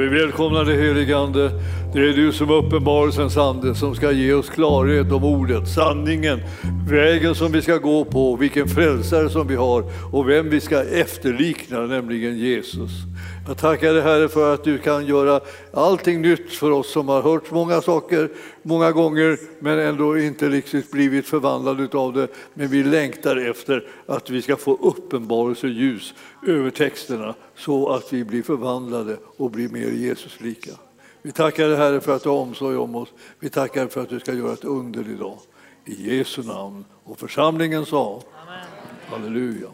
Vi välkomnar dig heligande. Det är du som uppenbarelsens ande som ska ge oss klarhet om ordet, sanningen, vägen som vi ska gå på, vilken frälsare som vi har och vem vi ska efterlikna, nämligen Jesus. Jag tackar dig Herre för att du kan göra allting nytt för oss som har hört många saker många gånger men ändå inte riktigt blivit förvandlade av det. Men vi längtar efter att vi ska få uppenbarelseljus över texterna så att vi blir förvandlade och blir mer Jesus lika. Vi tackar dig Herre för att du har omsorg om oss. Vi tackar för att du ska göra ett under idag. I Jesu namn. Och församlingen sa Amen. Halleluja.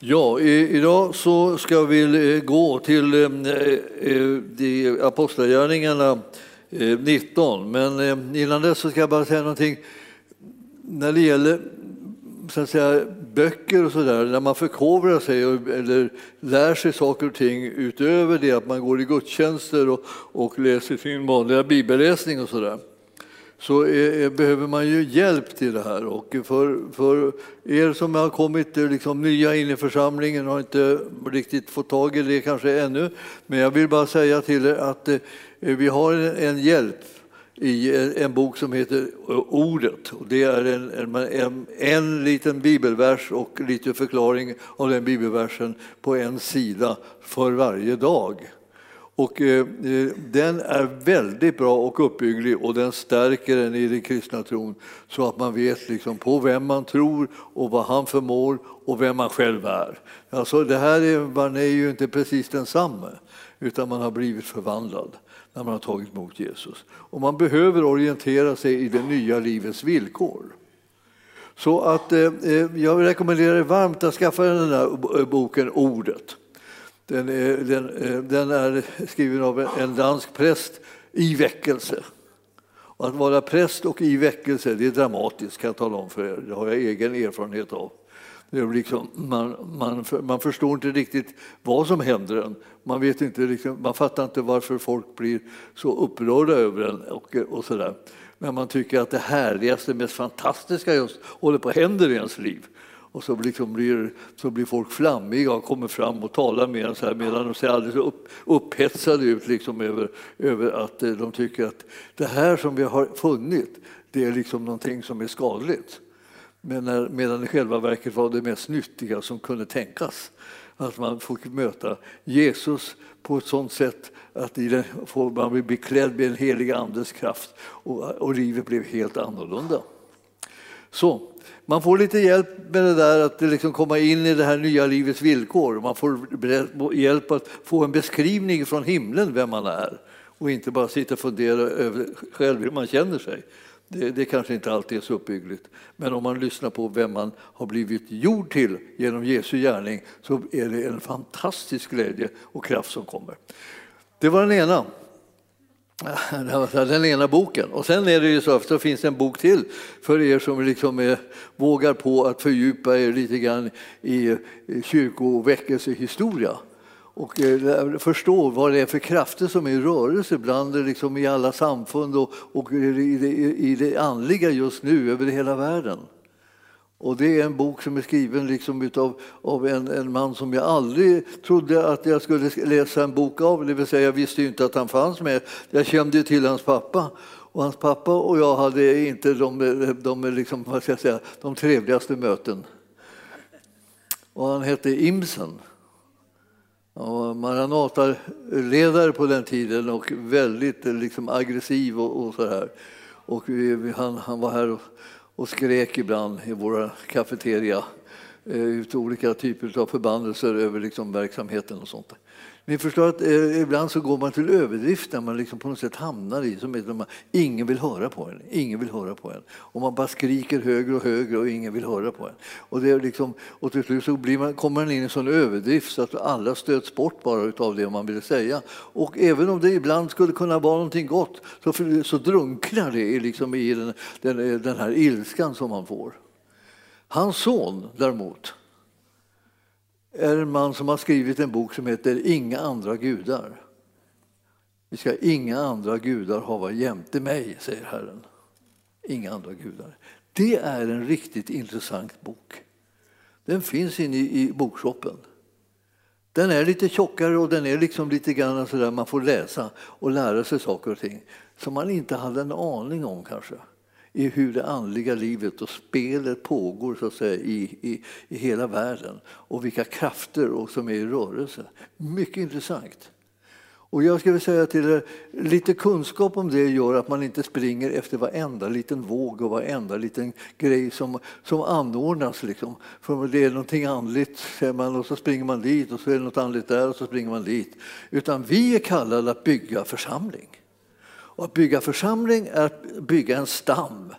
Ja, idag så ska vi eh, gå till eh, eh Apostlagärningarna eh, 19, men innan dess så ska jag bara säga någonting. När det gäller så att säga, böcker och sådär, när man förkovrar sig eller lär sig saker och ting utöver det att man går i gudstjänster och, och läser sin vanliga bibelläsning och sådär så är, behöver man ju hjälp till det här. Och för, för er som har kommit eh, liksom nya in i församlingen har inte riktigt fått tag i det kanske ännu, men jag vill bara säga till er att eh, vi har en hjälp i en bok som heter eh, Ordet. Det är en, en, en, en, liten bibelvers och lite förklaring av den bibelversen på en sida för varje dag. Och eh, eh, den är väldigt bra och uppbygglig och den stärker en i den kristna tron så att man vet liksom på vem man tror och vad han förmår och vem man själv är. Alltså det här är, man är ju inte precis densamme utan man har blivit förvandlad när man har tagit emot Jesus. Och man behöver orientera sig i det nya livets villkor. Så att eh, eh jag rekommenderar varmt att skaffa den här eh, boken Ordet. Den är, den, eh, den är skriven av en dansk präst i väckelse. Och att vara präst och i väckelse det är dramatiskt kan jag tala om för er. Det har jag egen erfarenhet av. Det är liksom, man, man, man förstår inte riktigt vad som händer en. Man, vet inte, liksom, man fattar inte varför folk blir så upprörda över en och, och sådär. Men man tycker att det härligaste, mest fantastiska just håller på att hända i ens liv. Och så, liksom blir, så blir folk flammiga och kommer fram och talar med en så här medan de ser alldeles upp, upphetsade ut liksom över, över att eh, de tycker att det här som vi har funnit, det är liksom någonting som är skadligt. Men när, medan i själva verket var det mest nyttiga som kunde tänkas. Att man fick möta Jesus på ett sådant sätt att den, man blev beklädd med en helig andes kraft och, och livet blev helt annorlunda. Så, man får lite hjälp med det där att liksom komma in i det här nya livets villkor. Man får hjälp att få en beskrivning från himlen vem man är och inte bara sitta och fundera över själv hur man känner sig. Det, det kanske inte alltid är så uppbyggligt. Men om man lyssnar på vem man har blivit gjord till genom Jesu gärning så är det en fantastisk glädje och kraft som kommer. Det var den ena. Den ena boken. Och sen är det ju så att det finns en bok till för er som liksom är, vågar på att fördjupa er lite grann i kyrkoväckelsehistoria och eh, förstå vad det är för krafter som är i rörelse bland liksom i alla samfund och, och i, det, i det andliga just nu över hela världen. Och det är en bok som är skriven liksom utav, av en, en man som jag aldrig trodde att jag skulle läsa en bok av. Det vill säga, jag visste inte att han fanns med. Jag kände till hans pappa. Och hans pappa och jag hade inte de, de, liksom, vad ska jag säga, de trevligaste möten. Och han hette Imsen. Maranata-ledare på den tiden och väldigt liksom, aggressiv och, och så här. Och vi, han, han var här och och skrek ibland i våra kafeteria eh, ut olika typer av förbannelser över liksom verksamheten och sånt. Ni förstår att eh, ibland så går man till överdrift när man liksom på något sätt hamnar i som att man, ingen vill höra på en. Ingen vill höra på en. Och man bara skriker högre och högre och ingen vill höra på en. Och, det är liksom, och till slut så blir man, kommer man in i en sån överdrift så att alla stöts bort bara av det man vill säga. Och även om det ibland skulle kunna vara någonting gott så, så drunknar det liksom i den, den, eh, den här ilskan som man får. Hans son däremot, är en man som har skrivit en bok som heter Inga andra gudar. Vi ska inga andra gudar hava jämte mig, säger Herren. Inga andra gudar. Det är en riktigt intressant bok. Den finns inne i bokshoppen. Den är lite tjockare och den är liksom lite grann sådär man får läsa och lära sig saker och ting som man inte hade en aning om kanske i hur det andliga livet och spelet pågår så att säga, i, i, i hela världen och vilka krafter och som är i rörelse. Mycket intressant. Och jag skulle säga till er, lite kunskap om det gör att man inte springer efter varenda liten våg och varenda liten grej som, som anordnas. Liksom. För det är någonting andligt man, och så springer man dit och så är det något andligt där och så springer man dit. Utan vi är kallade att bygga församling. Och att bygga församling är att bygga en stam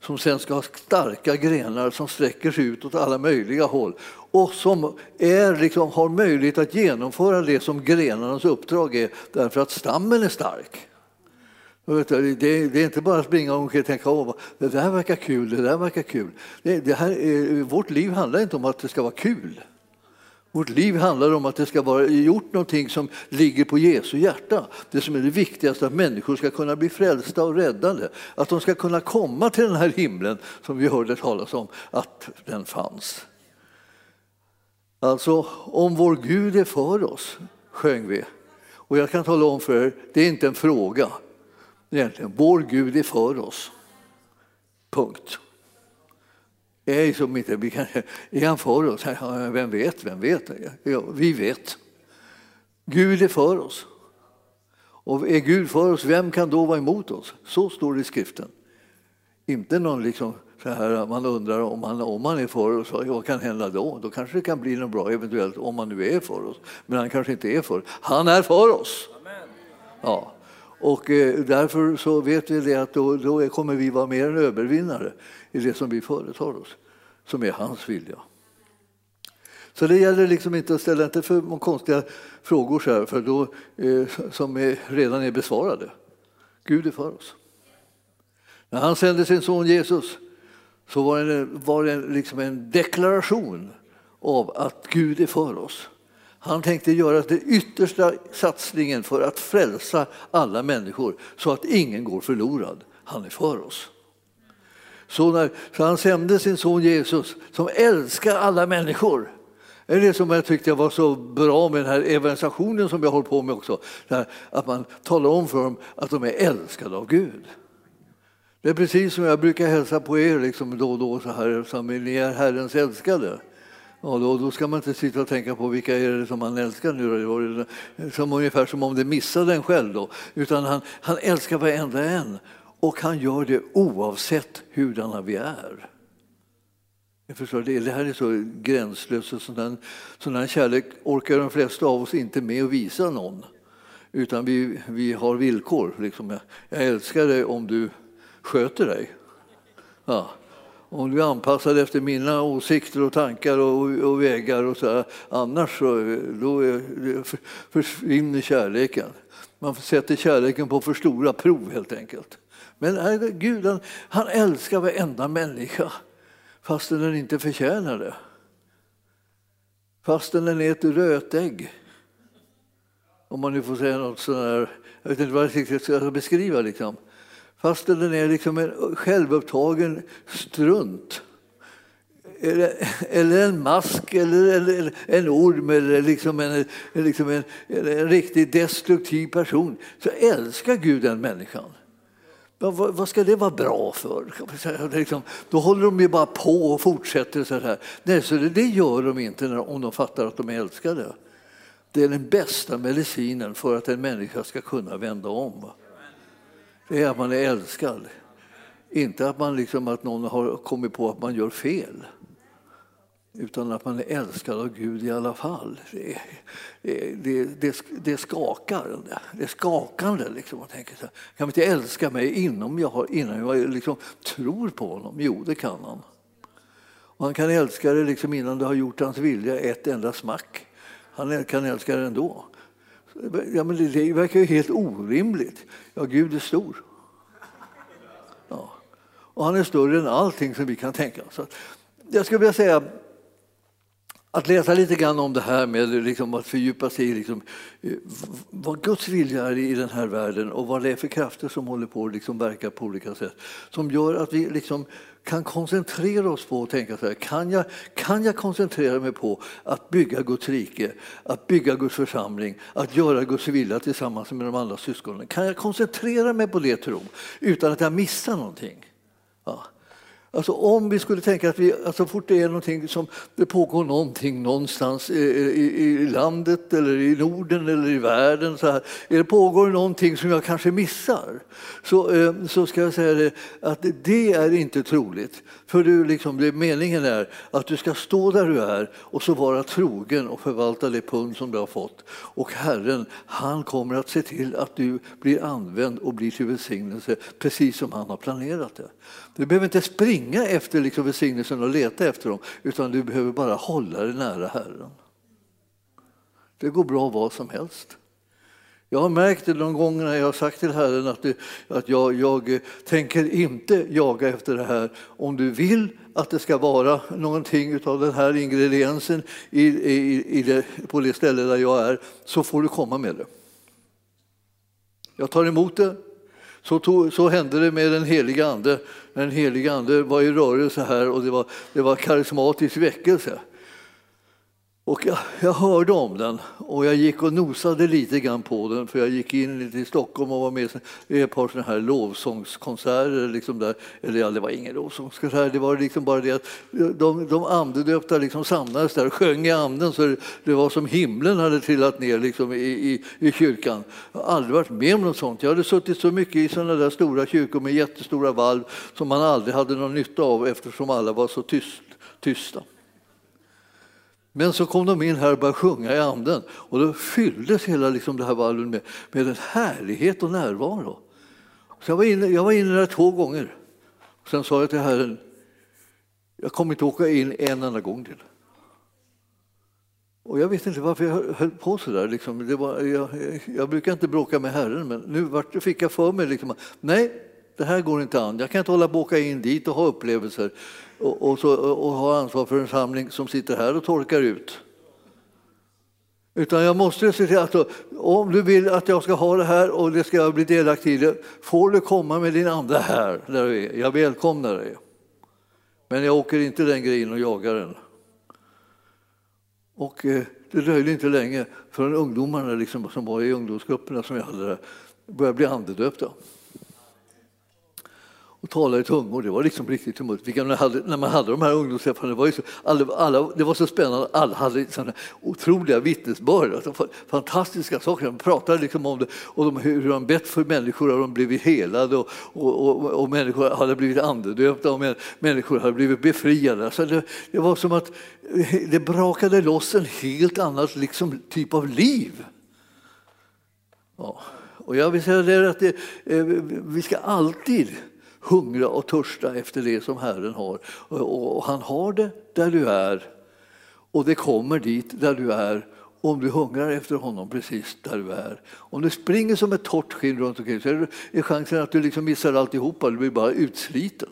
som sen ska ha starka grenar som sträcker sig ut åt alla möjliga håll och som är, liksom, har möjlighet att genomföra det som grenarnas uppdrag är därför att stammen är stark. Det är inte bara att springa omkring och tänka att det där verkar kul, det där verkar kul. Det, det här, vårt liv handlar inte om att det ska vara kul. Vårt liv handlar om att det ska vara gjort någonting som ligger på Jesu hjärta. Det som är det viktigaste, att människor ska kunna bli frälsta och räddade. Att de ska kunna komma till den här himlen som vi hörde talas om, att den fanns. Alltså, om vår Gud är för oss, sjöng vi. Och jag kan tala om för er, det är inte en fråga egentligen. Vår Gud är för oss. Punkt är som inte, vi kan, är han för oss? Vem vet, vem vet? Ja, vi vet. Gud är för oss. Och är Gud för oss, vem kan då vara emot oss? Så står det i skriften. Inte någon liksom så här, man undrar om han, om han är för oss, vad kan hända då? Då kanske det kan bli något bra eventuellt om han nu är för oss. Men han kanske inte är för Han är för oss. Ja. Och eh, därför så vet vi det att då, då kommer vi vara mer än övervinnare i det som vi företar oss, som är hans vilja. Så det gäller liksom inte att ställa inte för konstiga frågor så här, för då, eh, som är, redan är besvarade. Gud är för oss. När han sände sin son Jesus så var det, var det liksom en deklaration av att Gud är för oss. Han tänkte göra den yttersta satsningen för att frälsa alla människor så att ingen går förlorad. Han är för oss. Så, när, så han sände sin son Jesus som älskar alla människor. Det är det som jag tyckte var så bra med den här evangelisationen som jag håller på med också. Att man talar om för dem att de är älskade av Gud. Det är precis som jag brukar hälsa på er liksom då och då, så här, som ni är Herrens älskade. Ja, då, då ska man inte sitta och tänka på vilka är det som man älskar nu. Som ungefär som om det missade en själv. Då. Utan han, han älskar varenda en. Och han gör det oavsett hurdana vi är. Jag förstår, det, det här är så gränslöst. Sån här, sån här kärlek orkar de flesta av oss inte med att visa någon. Utan vi, vi har villkor. Liksom. Jag, jag älskar dig om du sköter dig. Ja. Om du är anpassad efter mina åsikter och tankar och, och vägar och så här, annars så då är, försvinner kärleken. Man sätter kärleken på för stora prov helt enkelt. Men Gud han, han älskar varenda människa fastän den inte förtjänar det. Fastän den är ett rötägg. Om man nu får säga något sådär, jag vet inte vad jag ska beskriva. Liksom. Fastän den är liksom en självupptagen strunt. Eller en mask, eller en orm, eller liksom en, liksom en, en riktigt destruktiv person. Så älskar Gud den människan. Vad, vad ska det vara bra för? Liksom, då håller de ju bara på och fortsätter så här. Nej, så det, det gör de inte när, om de fattar att de är älskade. Det är den bästa medicinen för att en människa ska kunna vända om. Det är att man är älskad. Inte att, man liksom, att någon har kommit på att man gör fel utan att man är älskad av Gud i alla fall. Det, det, det, det skakar. Det är skakande. Liksom. Man tänker så här, kan man inte älska mig inom jag har, innan jag liksom tror på honom? Jo, det kan han. Och han kan älska dig liksom innan du har gjort hans vilja ett enda smack. Han kan älska dig ändå. Ja, men det verkar ju helt orimligt. Ja, Gud är stor. Ja. Och han är större än allting som vi kan tänka oss. Jag skulle vilja säga Att läsa lite grann om det här med liksom att fördjupa sig i liksom, eh, vad Guds vilja är i den här världen och vad det är för krafter som håller på att liksom verka på olika sätt. Som gör att vi liksom kan koncentrera oss på att tänka så här, kan jag, kan jag koncentrera mig på att bygga Guds rike, att bygga Guds församling, att göra Guds vilja tillsammans med de andra syskonen? Kan jag koncentrera mig på det tro utan att jag missar någonting? Ja. Alltså om vi skulle tänka att vi, alltså fort det är någonting som det pågår någonting någonstans i, i, i, landet eller i Norden eller i världen, så här, det pågår någonting som jag kanske missar, så, eh, så ska jag säga det, att det är inte troligt. För du, liksom, det, meningen är att du ska stå där du är och så vara trogen och förvalta det pund som du har fått. Och Herren, han kommer att se till att du blir använd och blir till välsignelse precis som han har planerat det. Du behöver inte springa efter liksom välsignelsen och leta efter dem, utan du behöver bara hålla dig nära Herren. Det går bra vad som helst. Jag har märkt det de gångerna jag har sagt till Herren att, det, att jag, jag eh, tänker inte jaga efter det här. Om du vill att det ska vara någonting av den här ingrediensen i, i, i det, på det ställe där jag är, så får du komma med det. Jag tar emot det så, tog, så hände det med den heliga Ande. Den heliga Ande var i rörelse här och det var, det var karismatisk väckelse. Och jag, jag, hörde om den och jag gick och nosade lite grann på den för jag gick in i Stockholm och var med i ett par sådana här lovsångskonserter. Liksom där. Eller ja, det var ingen lovsångskonsert, det var liksom bara det att de, de andedöpta liksom samlades där och sjöng i anden så det, det var som himlen hade trillat ner liksom i, i, i, kyrkan. Jag har aldrig varit med om något sånt. Jag hade suttit så mycket i sådana där stora kyrkor med jättestora valv som man aldrig hade någon nytta av eftersom alla var så tyst, tysta. Men så kom de in här och började sjunga i anden och då fylldes hela liksom det här valven med, med en härlighet och närvaro. Så jag, var inne, jag var inne där två gånger. Sen sa jag till Herren, jag kommer inte åka in en enda gång till. Och jag vet inte varför jag höll på så där. Liksom. jag, jag, brukar inte bråka med Herren, men nu fick jag för mig liksom, nej, det här går inte an. Jag kan inte hålla på åka in dit och ha upplevelser och, och, så, och ha ansvar för en samling som sitter här och torkar ut. Utan jag måste se till att om du vill att jag ska ha det här och det ska jag bli delaktig i det, får du komma med din ande här där du är. Jag välkomnar dig. Men jag åker inte den grejen och jagar den. Och eh, det dröjde inte länge förrän ungdomarna liksom, som var i ungdomsgrupperna som jag hade där började bli andedöpta och talade i tungor. Det var liksom riktigt tumult. När man hade de här ungdomsträffarna, det var, ju så, alla, alla, det var så spännande. Alla hade sådana otroliga vittnesbörd, alltså, fantastiska saker. De pratade liksom om det och de, hur de bett för människor och de blivit helade och, och, och, och människor hade blivit andedöpta och människor hade blivit befriade. Alltså det, det var som att eh, det brakade loss en helt annan liksom, typ av liv. Ja. Och jag vill säga det att det, eh, vi ska alltid hungra och törsta efter det som Herren har. Och han har det där du är och det kommer dit där du är om du hungrar efter honom precis där du är. Om du springer som ett torrt skinn runt omkring så är chansen att du liksom missar alltihopa, du blir bara utsliten.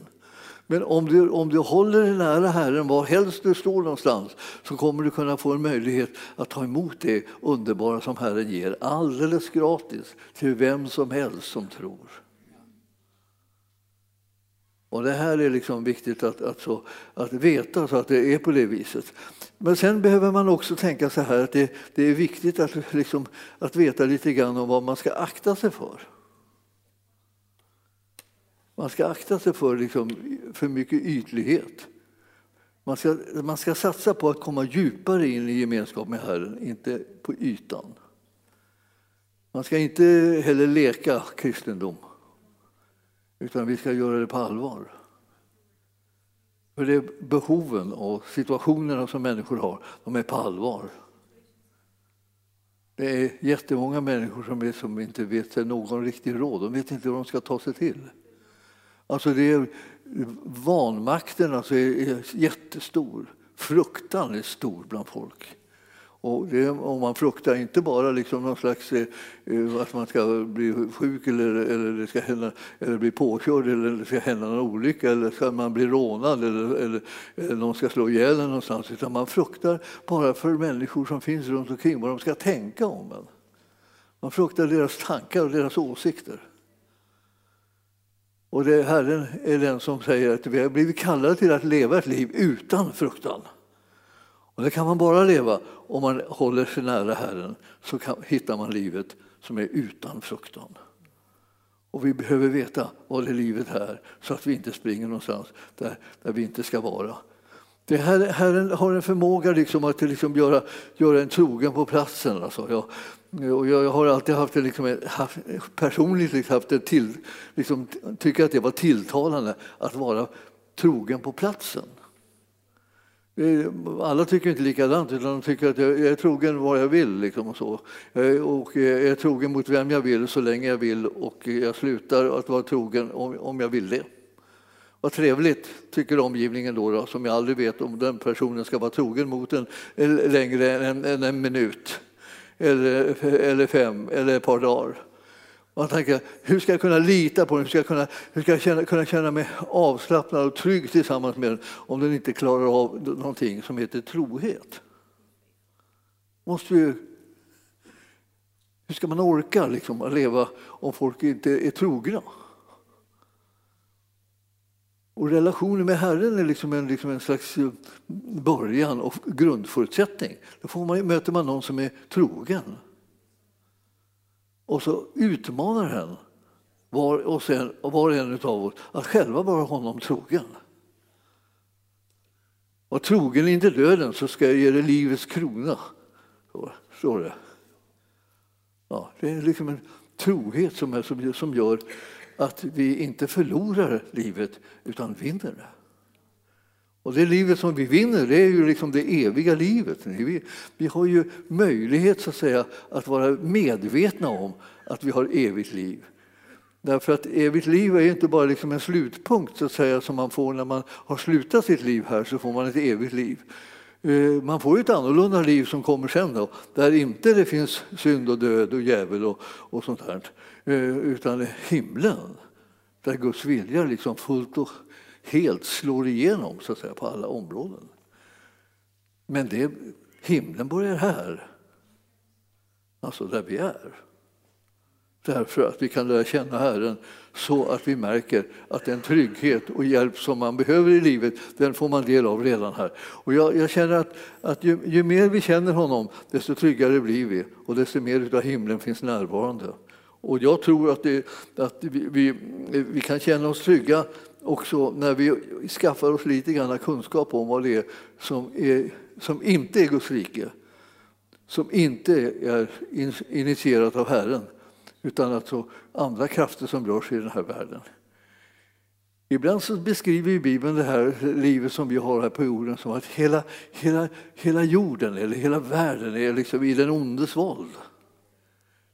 Men om du, om du håller dig nära Herren, var helst du står någonstans, så kommer du kunna få en möjlighet att ta emot det underbara som Herren ger alldeles gratis till vem som helst som tror. Och det här är liksom viktigt att, att, så, att veta så att det är på det viset. Men sen behöver man också tänka så här att det, det är viktigt att, liksom, att veta lite grann om vad man ska akta sig för. Man ska akta sig för liksom, för mycket ytlighet. Man ska, man ska satsa på att komma djupare in i gemenskap med Herren, inte på ytan. Man ska inte heller leka kristendom. Utan vi ska göra det på allvar. För det behoven och situationerna som människor har, de är på allvar. Det är jättemånga människor som, är, som inte vet sig någon riktig råd. De vet inte hur de ska ta sig till. Alltså det är, vanmakten alltså är, är jättestor. Fruktan är stor bland folk. Och, det, och man fruktar inte bara liksom någon slags, eh, eh, att man ska bli sjuk eller, eller, det ska hända, eller bli påkörd eller det ska hända någon olycka eller ska man bli rånad eller, eller, eller någon ska slå ihjäl en någonstans. Utan man fruktar bara för människor som finns runt omkring, vad de ska tänka om en. Man fruktar deras tankar och deras åsikter. Och det, Herren är den som säger att vi har blivit kallade till att leva ett liv utan fruktan. Och det kan man bara leva om man håller sig nära Herren, så kan, hittar man livet som är utan fruktan. Och vi behöver veta vad det livet är så att vi inte springer någonstans där, där vi inte ska vara. Det här, Herren har en förmåga liksom att liksom göra, göra en trogen på platsen. Alltså. Jag, och jag har alltid haft en, liksom, haft, personligt liksom haft en till, liksom, tycker att det var tilltalande att vara trogen på platsen. Alla tycker inte likadant, utan de tycker att jag är trogen vad jag vill. Liksom och så. Eh, och eh, jag är trogen mot vem jag vill så länge jag vill och jag slutar att vara trogen om jag vill det. Vad trevligt, tycker omgivningen då, då, som jag aldrig vet om den personen ska vara trogen mot en längre än en, en minut eller, eller fem eller ett par dagar. Man tänker, hur ska jag kunna lita på den? Hur ska jag, kunna, hur ska jag känna, kunna känna mig avslappnad och trygg tillsammans med den om den inte klarar av någonting som heter trohet? Måste ju, hur ska man orka liksom, leva om folk inte är trogna? Och relationen med Herren är liksom en, liksom en slags eh, början och grundförutsättning. Då får man, möter man någon som är trogen. Och så utmanar han var och, sen, var och en av oss att själva vara honom trogen. Och trogen inte döden så ska jag ge dig livets krona. Så står det. Ja, det är liksom en trohet som, är, som, som gör att vi inte förlorar livet utan vinner det. Och det livet som vi vinner det är ju liksom det eviga livet. Vi, vi har ju möjlighet så att, säga, att vara medvetna om att vi har evigt liv. Därför att evigt liv är inte bara liksom en slutpunkt så att säga, som man får när man har slutat sitt liv här, så får man ett evigt liv. Eh, man får ett annorlunda liv som kommer sen då, där inte det finns synd och död och djävul och, och sånt här. Eh, utan himlen, där Guds vilja liksom fullt och helt slår igenom så att säga, på alla områden. Men det, himlen börjar här, alltså där vi är. Därför att vi kan lära känna Herren så att vi märker att den trygghet och hjälp som man behöver i livet, den får man del av redan här. Och jag, jag känner att, att ju, ju, mer vi känner honom, desto tryggare blir vi och desto mer av himlen finns närvarande. Och jag tror att, det, att vi, vi, vi, kan känna oss trygga också när vi skaffar oss lite grann kunskap om vad det är som, är, som inte är Guds rike, som inte är initierat av Herren, utan alltså andra krafter som rör sig i den här världen. Ibland så beskriver Bibeln det här livet som vi har här på jorden som att hela, hela, hela jorden eller hela världen är liksom i den ondes våld.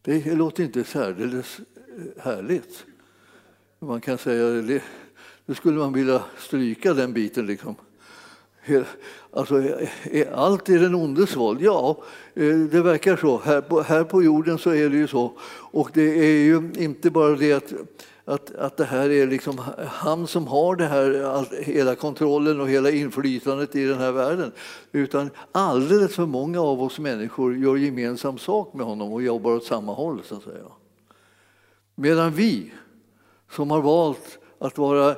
Det låter inte särdeles eh, härligt. Man kan säga nu skulle man vilja stryka den biten. Liksom. Alltså, är allt i den ondes våld? Ja, eh, det verkar så. Här på, här på jorden så är det ju så. Och det är ju inte bara det att att, att det här är liksom han som har det här, hela kontrollen och hela inflytandet i den här världen. Utan alldeles för många av oss människor gör gemensam sak med honom och jobbar åt samma håll. så att säga. Medan vi som har valt att vara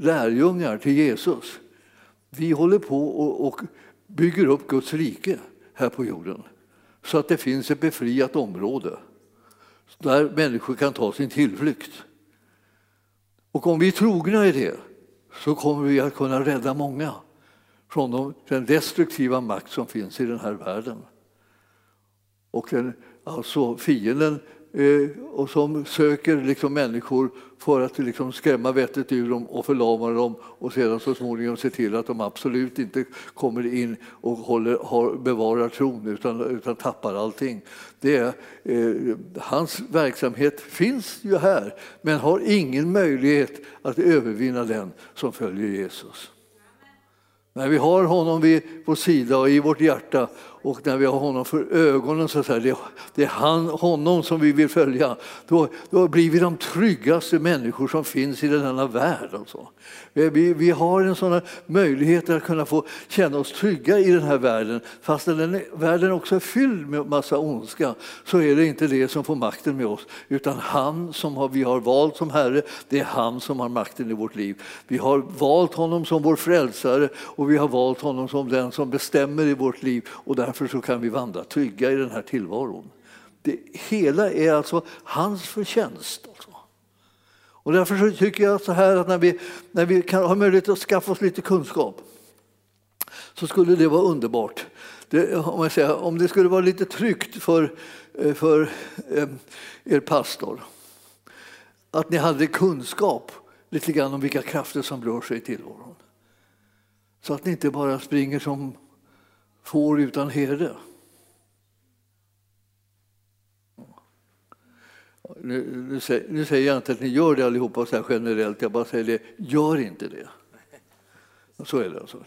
lärjungar till Jesus, vi håller på och bygger upp Guds rike här på jorden så att det finns ett befriat område där människor kan ta sin tillflykt. Och om vi är trogna i det så kommer vi att kunna rädda många från den destruktiva makt som finns i den här världen. Och den, alltså fienden Eh, och som söker liksom människor för att liksom skrämma vettet ur dem och förlama dem och sedan så småningom se till att de absolut inte kommer in och håller, har, bevarar tron utan, utan tappar allting. Det är, eh, hans verksamhet finns ju här men har ingen möjlighet att övervinna den som följer Jesus. När vi har honom vid vår sida och i vårt hjärta och när vi har honom för ögonen, så att det, det är han, honom som vi vill följa, då, då blir vi de tryggaste människor som finns i denna värld. Alltså. Eh, vi, vi har en sån möjlighet att kunna få känna oss trygga i den här världen. Fast den världen också är fylld med massa ondska så är det inte det som får makten med oss, utan han som har, vi har valt som Herre, det är han som har makten i vårt liv. Vi har valt honom som vår frälsare och vi har valt honom som den som bestämmer i vårt liv och därför så kan vi vandra trygga i den här tillvaron. Det hela är alltså hans förtjänst. Alltså. Och därför så tycker jag så här att när vi, när vi kan ha möjlighet att skaffa oss lite kunskap så skulle det vara underbart. Det, om, jag säger, om det skulle vara lite tryggt för, eh, för eh, er pastor att ni hade kunskap lite grann om vilka krafter som rör sig i tillvaron. Så att ni inte bara springer som får utan herde. Nu, nu, säger, nu, säger, jag inte att ni gör det allihopa så här generellt, jag bara säger det, gör inte det. Så är det alltså.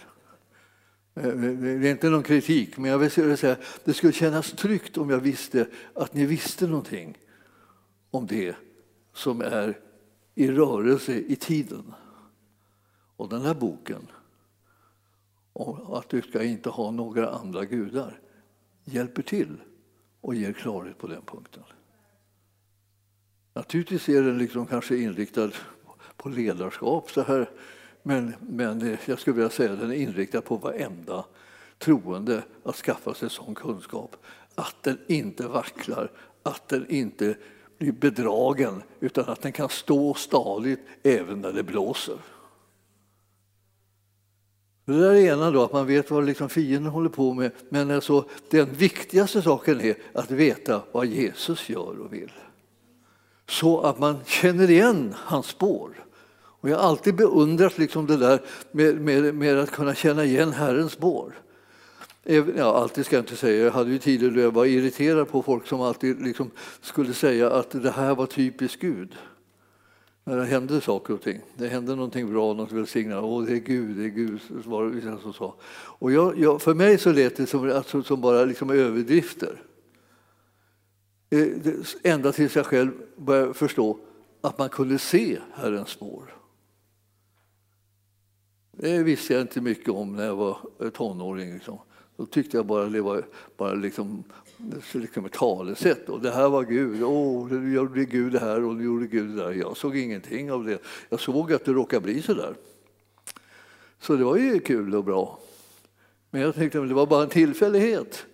Eh, det är inte någon kritik, men jag vill säga det skulle kännas tryggt om jag visste att ni visste någonting om det som är i rörelse i tiden. Och den här boken, och att du ska inte ha några andra gudar, hjälper till och ger klarhet på den punkten. Naturligtvis är den liksom kanske inriktad på ledarskap, så här, men, men jag skulle vilja säga att den är inriktad på varenda troende att skaffa sig sån kunskap. Att den inte vacklar, att den inte blir bedragen utan att den kan stå stadigt även när det blåser. Det där är det ena då, att man vet vad liksom fienden håller på med. Men alltså, den viktigaste saken är att veta vad Jesus gör och vill. Så att man känner igen hans spår. Och jag har alltid beundrat liksom det där med, med, med att kunna känna igen Herrens spår. Ja, alltid ska jag inte säga. Jag hade ju tider då jag var irriterad på folk som alltid liksom skulle säga att det här var typiskt Gud. När det hände saker och ting. Det hände någonting bra, något välsignat. Åh, det är Gud, det är Gud, var det vissa som sa. Och jag, jag, för mig så lät det som, alltså, som bara liksom överdrifter. Eh, ända tills jag själv började förstå att man kunde se Herrens spår. Det visste jag inte mycket om när jag var tonåring. Liksom. Då tyckte jag bara det var bara liksom, liksom ett talesätt. Och det här var Gud. Åh, nu gjorde Gud det här och nu gjorde Gud det där. Jag såg ingenting av det. Jag såg att det råkade bli så där. Så det var ju kul och bra. Men jag tänkte att det var bara en tillfällighet.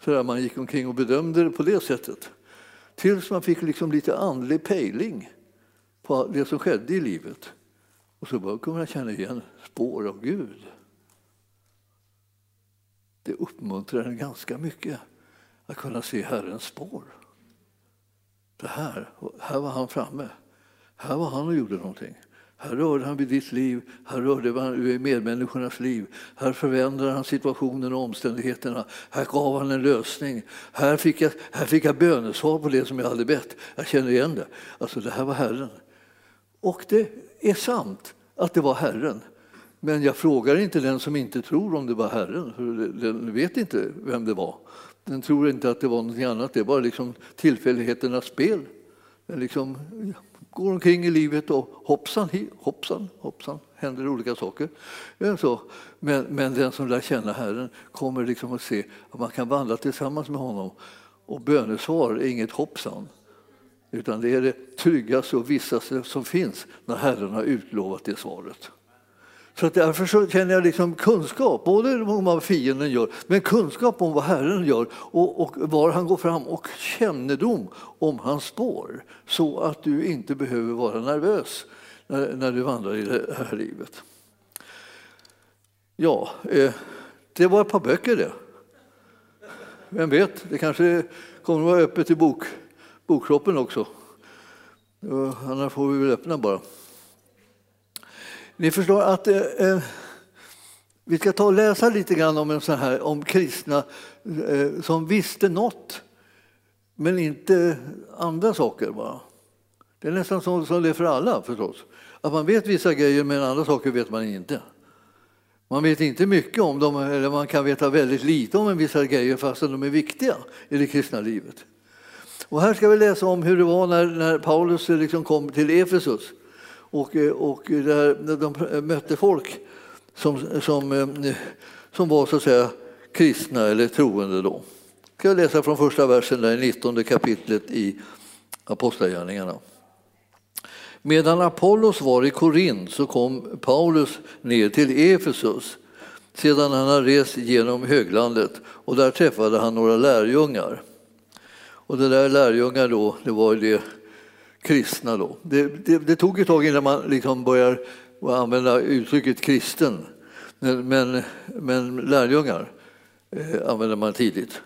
Så där man gick omkring och bedömde det på det sättet. Tills man fick liksom lite andlig pejling på det som skedde i livet. Och så började man känna igen spår av Gud det uppmuntrar en ganska mycket att kunna se Herrens spår. Det här, här var han framme. Här var han och gjorde någonting. Här rörde han vid ditt liv, här rörde han vid medmänniskornas liv. Här förändrade han situationen och omständigheterna. Här gav han en lösning. Här fick jag, här fick jag bönesvar på det som jag hade bett. Jag känner igen det. Alltså, det här var Herren. Och det är sant att det var Herren. Men jag frågar inte den som inte tror om det var Herren, för den vet inte vem det var. Den tror inte att det var något annat, det är bara liksom tillfälligheternas spel. Den liksom går omkring i livet och hoppsan, hoppsan, hoppsan, händer olika saker. Så. Men, men den som lär känna Herren kommer liksom att se att man kan vandra tillsammans med honom. Och bönesvar är inget hoppsan, utan det är det tryggaste och vissaste som finns när Herren har utlovat det svaret. Så därför så känner jag liksom kunskap, både om vad fienden gör, men kunskap om vad Herren gör och, och var han går fram och kännedom om hans spår så att du inte behöver vara nervös när, när du vandrar i det här livet. Ja, eh, det var ett par böcker det. Vem vet, det kanske kommer att vara öppet i bok, bokkroppen också. Annars får vi väl öppna bara. Ni förstår att eh, eh, vi ska ta och läsa lite grann om, en sån här, om kristna eh, som visste något men inte andra saker. Bara. Det är nästan så som det är för alla förstås. Att man vet vissa grejer men andra saker vet man inte. Man vet inte mycket om dem, eller man kan veta väldigt lite om en vissa grejer fastän de är viktiga i det kristna livet. Och här ska vi läsa om hur det var när, när Paulus eh, liksom kom till Efesus och, eh, och där de eh, mötte folk som, som, eh, som var så att säga kristna eller troende. Då. Jag ska läsa från första versen där i 19 kapitlet i Apostlagärningarna. Medan Apollos var i Korint så kom Paulus ner till Efesus sedan han hade rest genom höglandet och där träffade han några lärjungar. Och det där lärjungar då, det var det kristna då. Det, det, det tog ett tag innan man liksom börjar använda uttrycket kristen. Men, men, men lärjungar eh, använder man tidigt.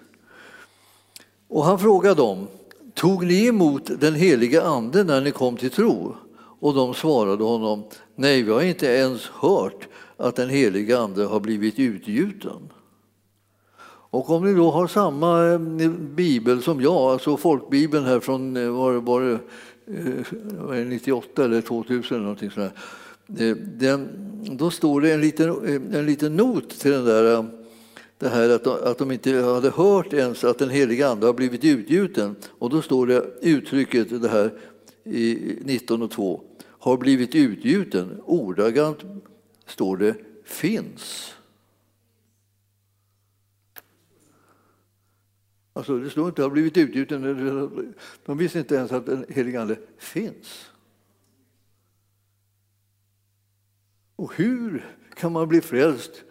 Och han frågade dem, tog ni emot den heliga ande när ni kom till tro? Och de svarade honom, nej, vi har inte ens hört att den heliga ande har blivit utgjuten. Och om ni då har samma eh, bibel som jag, alltså folkbibeln här från eh, var, var det, Eh, 98 eller 2000 eller någonting sånt eh, den, då står det en liten, eh, en liten not till den där det här att de, att de inte hade hört ens att den heliga ande har blivit utgjuten. Och då står det uttrycket det här i 19 och 2 har blivit utgjuten. Ordagrant står det finns. Alltså det står inte har blivit utgjuten. De visste inte ens att den helige Ande finns. Och hur kan man bli frälst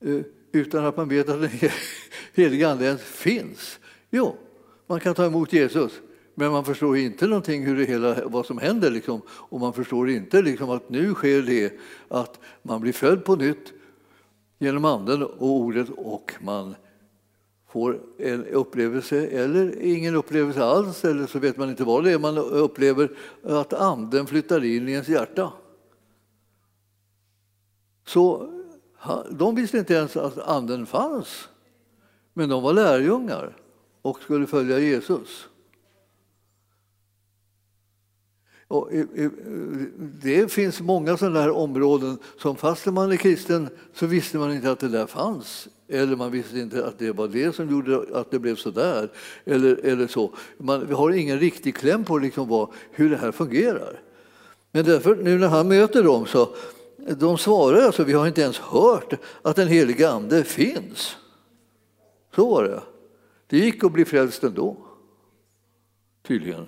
eh, utan att man vet att den helige Ande ens finns? Jo, man kan ta emot Jesus, men man förstår inte någonting hur det hela, vad som händer. Liksom. Och man förstår inte liksom, att nu sker det att man blir född på nytt genom Anden och Ordet och man får en upplevelse eller ingen upplevelse alls, eller så vet man inte vad det är man upplever, att Anden flyttar in i ens hjärta. Så de visste inte ens att Anden fanns, men de var lärjungar och skulle följa Jesus. Och eh, eh, eh, det finns många sådana här områden som fast man är kristen så visste man inte att det där fanns. Eller man visste inte att det var det som gjorde att det blev så där. Eller, eller så. Man, vi har ingen riktig kläm på liksom vad, hur det här fungerar. Men därför, nu när han möter dem så de svarar alltså, vi har inte ens hört att den helige ande finns. Så var det. Det gick att bli frälst ändå, tydligen.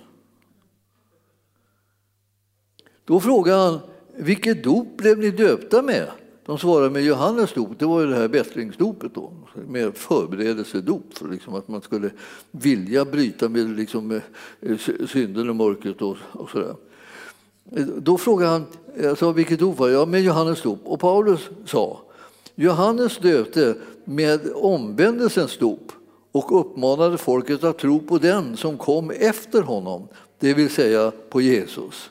Då frågade han, vilket dop blev ni döpta med? De svarade med Johannes dop, det var ju det här bättringsdopet då, med förberedelsedop för liksom att man skulle vilja bryta med liksom, eh, synden och mörkret och, och sådär. Då frågade han alltså, vilket dop var jag med Johannes dop. Och Paulus sa Johannes döpte med omvändelsens dop och uppmanade folket att tro på den som kom efter honom, det vill säga på Jesus.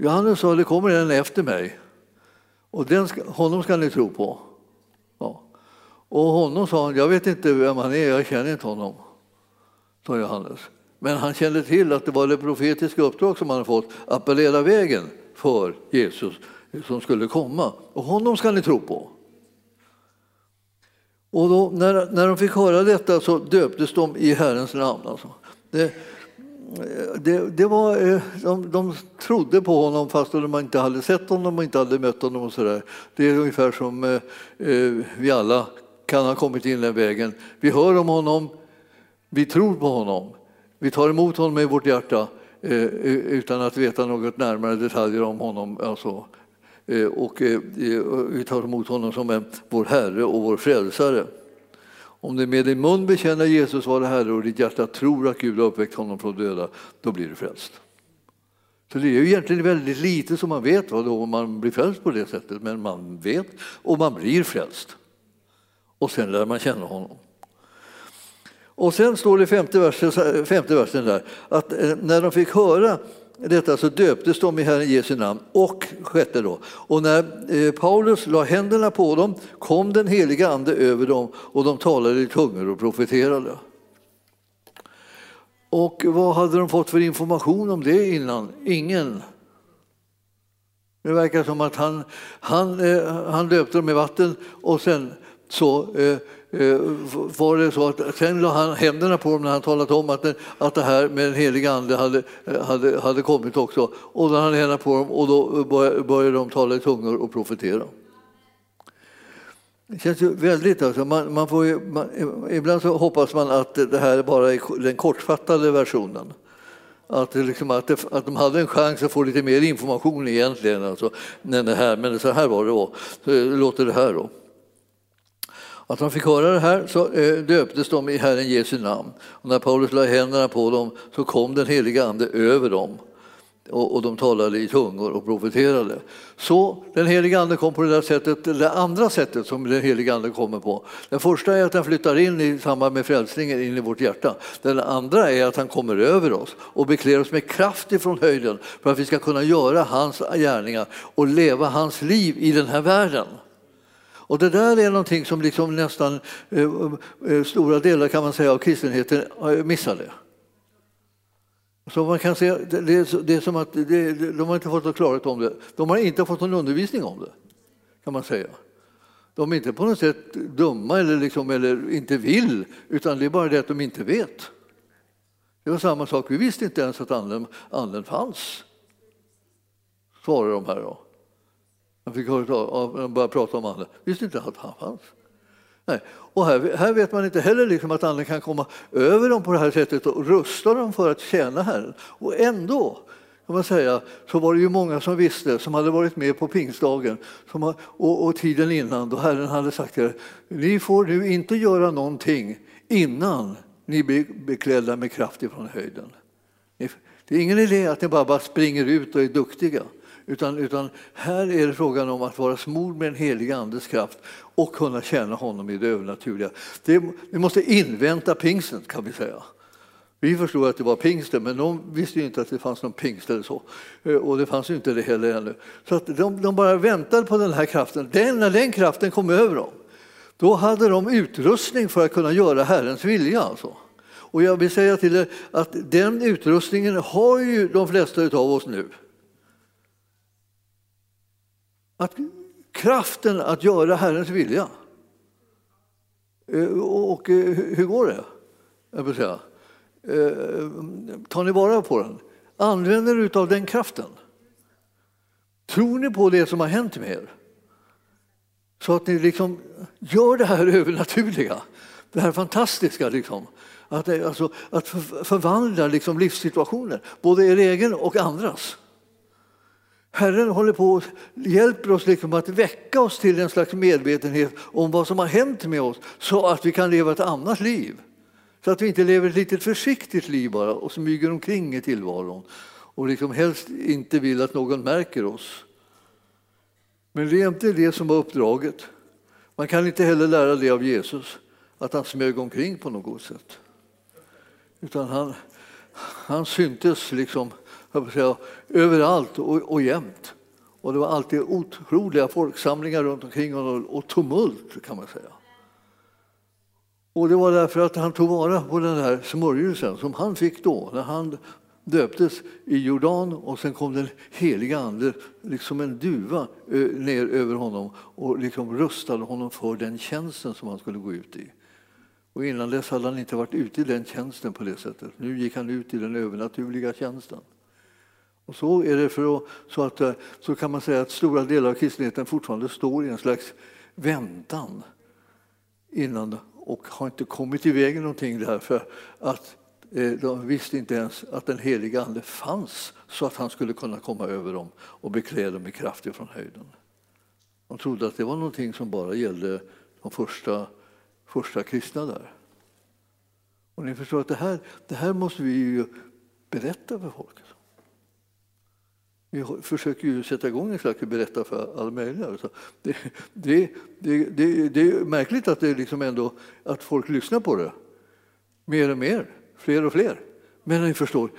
Johannes sa det kommer en efter mig och den ska, honom ska ni tro på. Ja. Och honom sa han, jag vet inte vem han är, jag känner inte honom, sa Johannes. Men han kände till att det var det profetiska uppdrag som han fått att bereda vägen för Jesus som skulle komma. Och honom ska ni tro på. Och då, när, när de fick höra detta så döptes de i Herrens namn. Alltså. Det, det, det var, eh, de, de trodde på honom fast de inte hade sett honom och inte hade mött honom. Och så där. Det är ungefär som eh, eh, vi alla kan ha kommit in den vägen. Vi hör om honom, vi tror på honom, vi tar emot honom i vårt hjärta eh, utan att veta något närmare detaljer om honom. Alltså, eh, och eh, vi tar emot honom som vår Herre och vår Frälsare. Om du med din mun bekänner Jesus vara Herre och ditt hjärta tror att Gud har uppväckt honom från döda, då blir du frälst. Så det är ju egentligen väldigt lite som man vet vad då man blir frälst på det sättet, men man vet och man blir frälst. Och sen lär man känna honom. Och sen står det i femte versen, femte versen där att eh, när de fick höra detta så döptes de i Herren Jesu namn. Och sjätte då, och när eh, Paulus la händerna på dem kom den heliga ande över dem och de talade i tungor och profeterade. Och vad hade de fått för information om det innan? Ingen. Det verkar som att han, han, eh, han döpte dem i vatten och sen så eh, eh, var det så att sen la han händerna på dem när han talat om att, att det här med den heliga ande hade, eh, hade, hade kommit också. Och då han händerna på dem och då började de tala i tungor och profetera. Det känns ju väldigt... Alltså, man, man får ju, man, ibland så hoppas man att det här bara är den kortfattade versionen. Att, liksom, att, det, att de hade en chans att få lite mer information egentligen. Alltså, än det här. Men så här var det då. Så låter det här då. Att de fick höra det här så eh, döptes de i Herren Jesu namn. Och när Paulus lade händerna på dem så kom den heliga Ande över dem och, de talade i tungor och profeterade. Så den heliga Ande kom på det där sättet, det andra sättet som den heliga Ande kommer på. Den första är att han flyttar in i samband med frälsningen in i vårt hjärta. Den andra är att han kommer över oss och beklär oss med kraft ifrån höjden för att vi ska kunna göra hans gärningar och leva hans liv i den här världen. Och det där är någonting som liksom nästan eh, eh stora delar kan man säga av kristenheten eh, missade. Så man kan säga, det, är, det är som att det, de har inte fått någon klarhet om det. De har inte fått någon undervisning om det, kan man säga. De är inte på något sätt dumma eller, liksom, eller inte vill, utan det är bara det att de inte vet. Det var samma sak, vi visste inte ens att anden, anden fanns, svarar de här. Då. Han fick höra av, började prata om anden, visste inte att han fanns. Nej. Och här, här, vet man inte heller liksom att Anden kan komma över dem på det här sättet och rusta dem för att tjäna Herren. Och ändå kan man säga, så var det ju många som visste, som hade varit med på pingstdagen som, och, och tiden innan då Herren hade sagt till er, ni får nu inte göra någonting innan ni blir beklädda med kraft ifrån höjden. Det är ingen idé att ni bara, bara springer ut och är duktiga. Utan, utan här är det frågan om att vara smord med den helige Andes kraft och kunna tjäna honom i det övernaturliga. Det, vi måste invänta pingsten kan vi säga. Vi förstod att det var pingsten, men de visste inte att det fanns någon pingst eller så. Eh, och det fanns ju inte det heller ännu. Så att de, de bara väntade på den här kraften. Den, när den kraften kom över dem, då hade de utrustning för att kunna göra Herrens vilja. Alltså. Och jag vill säga till er att den utrustningen har ju de flesta av oss nu. Att kraften att göra Herrens vilja. Eh, och eh, hur går det? Jag vill säga. Eh, tar ni vara på den? Använder er av den kraften? Tror ni på det som har hänt med er? Så att ni liksom gör det här övernaturliga, det här fantastiska. Liksom. Att, alltså, att förvandla liksom livssituationer, både er egen och andras. Herren håller på och hjälper oss liksom att väcka oss till en slags medvetenhet om vad som har hänt med oss så att vi kan leva ett annat liv. Så att vi inte lever ett litet försiktigt liv bara och smyger omkring i tillvaron och liksom helst inte vill att någon märker oss. Men det är inte det som var uppdraget. Man kan inte heller lära det av Jesus, att han smög omkring på något sätt. Utan han, han syntes liksom säga, överallt och, och jämt. Och det var alltid otroliga folksamlingar runt omkring honom och tumult kan man säga. Och det var därför att han tog vara på den här smörjelsen som han fick då när han döptes i Jordan och sen kom den heliga Ande liksom en duva ner över honom och liksom rustade honom för den tjänsten som han skulle gå ut i. Och innan dess hade han inte varit ute i den tjänsten på det sättet. Nu gick han ut i den övernaturliga tjänsten. Och så är det för att, så, att, eh, så kan man säga att stora delar av kristenheten fortfarande står i en slags väntan innan och har inte kommit i vägen någonting därför att eh, de visste inte ens att den heliga Ande fanns så att han skulle kunna komma över dem och beklä dem med kraft från höjden. De trodde att det var någonting som bara gällde de första, första kristna där. Och ni förstår att det här, det här måste vi ju berätta för folket. Vi försöker ju sätta igång en slags berätta för alla möjliga. Det, det, det, det, det är märkligt att, det liksom ändå, att folk lyssnar på det. Mer och mer, fler och fler. Men ni förstår,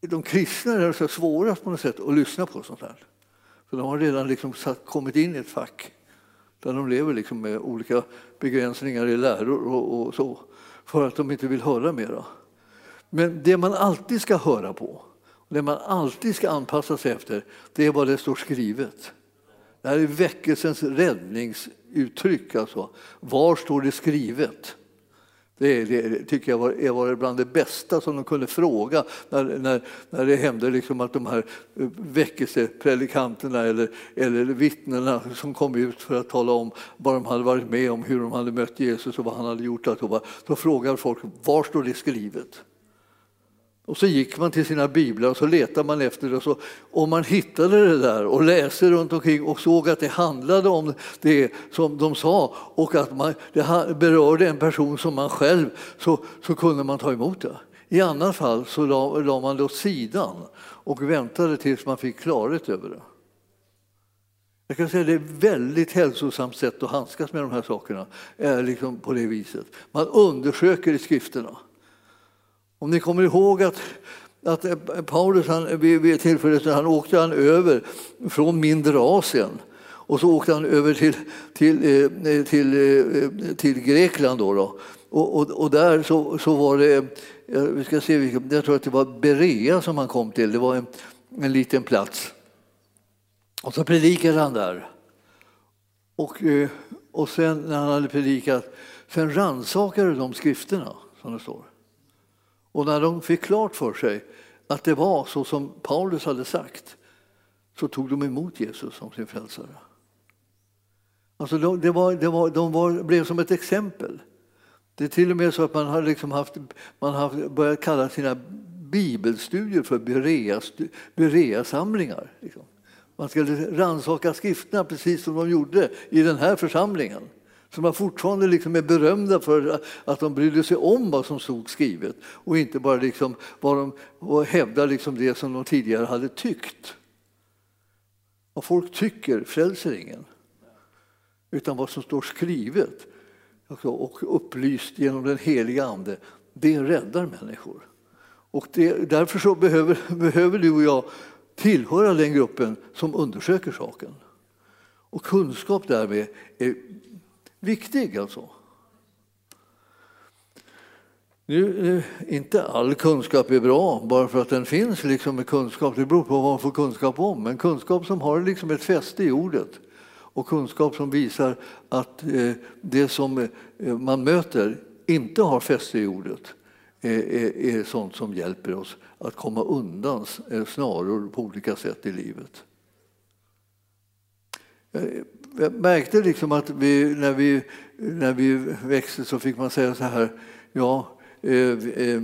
de kristna är så svårast på något sätt att lyssna på sånt här. För de har redan liksom satt, kommit in i ett fack där de lever liksom med olika begränsningar i läror och, och så för att de inte vill höra mera. Men det man alltid ska höra på det man alltid ska anpassa sig efter, det är vad det står skrivet. Det här är väckelsens räddningsuttryck. Alltså. Var står det skrivet? Det, det tycker jag var, var bland det bästa som de kunde fråga när, när, när det hände liksom att de här eh, väckelsepredikanterna eller, eller vittnena som kom ut för att tala om vad de hade varit med om, hur de hade mött Jesus och vad han hade gjort. Då frågar folk var står det skrivet? Och så gick man till sina biblar och så letade man efter det. Och så, om man hittade det där och läste runt omkring och såg att det handlade om det som de sa och att man, det berörde en person som man själv, så, så kunde man ta emot det. I annat fall så la, la man det åt sidan och väntade tills man fick klarhet över det. Jag kan säga att det är ett väldigt hälsosamt sätt att handskas med de här sakerna. Är liksom på det viset. Man undersöker i skrifterna. Om ni kommer ihåg att, att eh, Paulus han, vid, vid tillfället han åkte han över från mindre Asien och så åkte han över till, till, eh, till, till, till Grekland. Då, då. Och, och, och, där så, så var det, vi ska se, jag tror att det var Berea som han kom till, det var en, en liten plats. Och så predikade han där. Och, och sen när han hade predikat, sen rannsakade de skrifterna, som det står. Och när de fick klart för sig att det var så som Paulus hade sagt så tog de emot Jesus som sin frälsare. Alltså det var, det var, de var, blev som ett exempel. Det är till och med så att man har liksom haft, man har börjat kalla sina bibelstudier för Berea-samlingar. Liksom. Man skulle liksom rannsaka skrifterna precis som de gjorde i den här församlingen som man fortfarande liksom är berömda för att de brydde sig om vad som stod skrivet och inte bara liksom vad de, och hävdar liksom det som de tidigare hade tyckt. Vad folk tycker frälser ingen, utan vad som står skrivet och upplyst genom den heliga Ande, det räddar människor. Och det, därför så behöver, behöver du och jag tillhöra den gruppen som undersöker saken. Och kunskap därmed är viktig alltså. Nu, eh, inte all kunskap är bra bara för att den finns liksom med kunskap. Det beror på vad man får kunskap om. Men kunskap som har liksom ett fäste i ordet och kunskap som visar att eh, det som eh, man möter inte har fäste i ordet är, sånt som hjälper oss att komma undan snaror på olika sätt i livet jag märkte liksom att vi, när, vi, när vi växte så fick man säga så här, ja, eh, eh,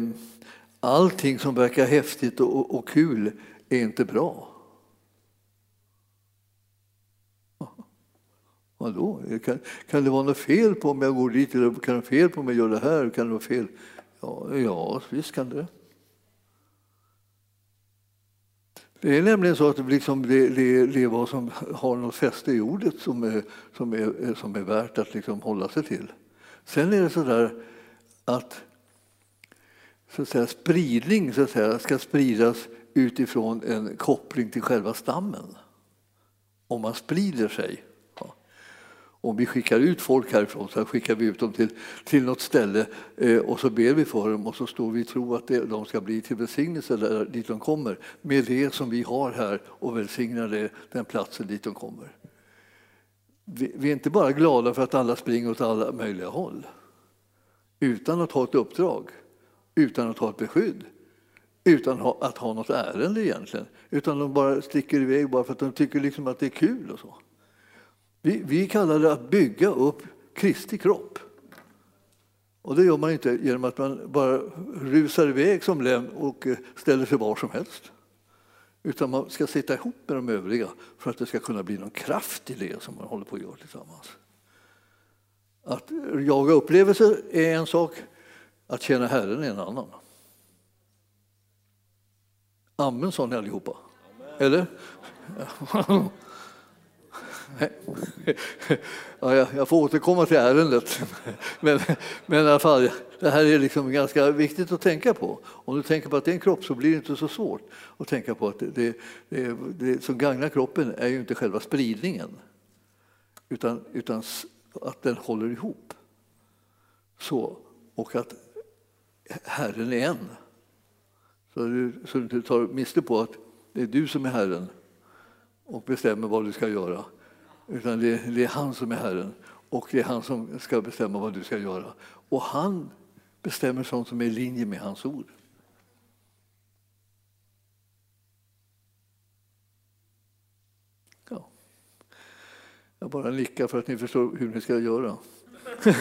allting som verkar häftigt och, och kul är inte bra. Vadå? Kan, kan det vara något fel på om jag går dit? Eller kan det vara fel på om jag gör det här? Kan det vara fel? Ja, ja visst kan det. Det är nämligen så att liksom det, det, det är vad som har något fäste i ordet som är, som är, som är värt att liksom hålla sig till. Sen är det så där att, så att säga, spridning så att säga, ska spridas utifrån en koppling till själva stammen. Om man sprider sig om vi skickar ut folk härifrån så skickar vi ut dem till, till något ställe eh, och så ber vi för dem och så står vi i tro att det, de ska bli till välsignelse där, dit de kommer med det som vi har här och välsignar det, den platsen dit de kommer. Vi, vi är inte bara glada för att alla springer åt alla möjliga håll utan att ha ett uppdrag, utan att ha ett beskydd utan att ha något ärende egentligen. Utan de bara sticker iväg bara för att de tycker liksom att det är kul. och så. Vi, vi kallar det att bygga upp Kristi kropp. Och det gör man inte genom att man bara rusar iväg som lem och eh, ställer sig var som helst. Utan man ska sitta ihop med de övriga för att det ska kunna bli någon kraft i det som man håller på att göra tillsammans. Att jaga upplevelser är en sak, att tjäna Herren är en annan. Amen sa ni allihopa. Eller? Ja, jag får återkomma till ärendet. Men, men i alla fall, det här är liksom ganska viktigt att tänka på. Om du tänker på att det är en kropp så blir det inte så svårt att tänka på att det, det, det, som gagnar kroppen är ju inte själva spridningen utan, utan att den håller ihop. Så, och att Herren är en. Så du, så du inte tar miste på att det är du som är Herren och bestämmer vad du ska göra. Utan det, det är han som är Herren och det är han som ska bestämma vad du ska göra. Och han bestämmer sånt som är i linje med hans ord. Ja. Jag bara nickar för att ni förstår hur ni ska göra.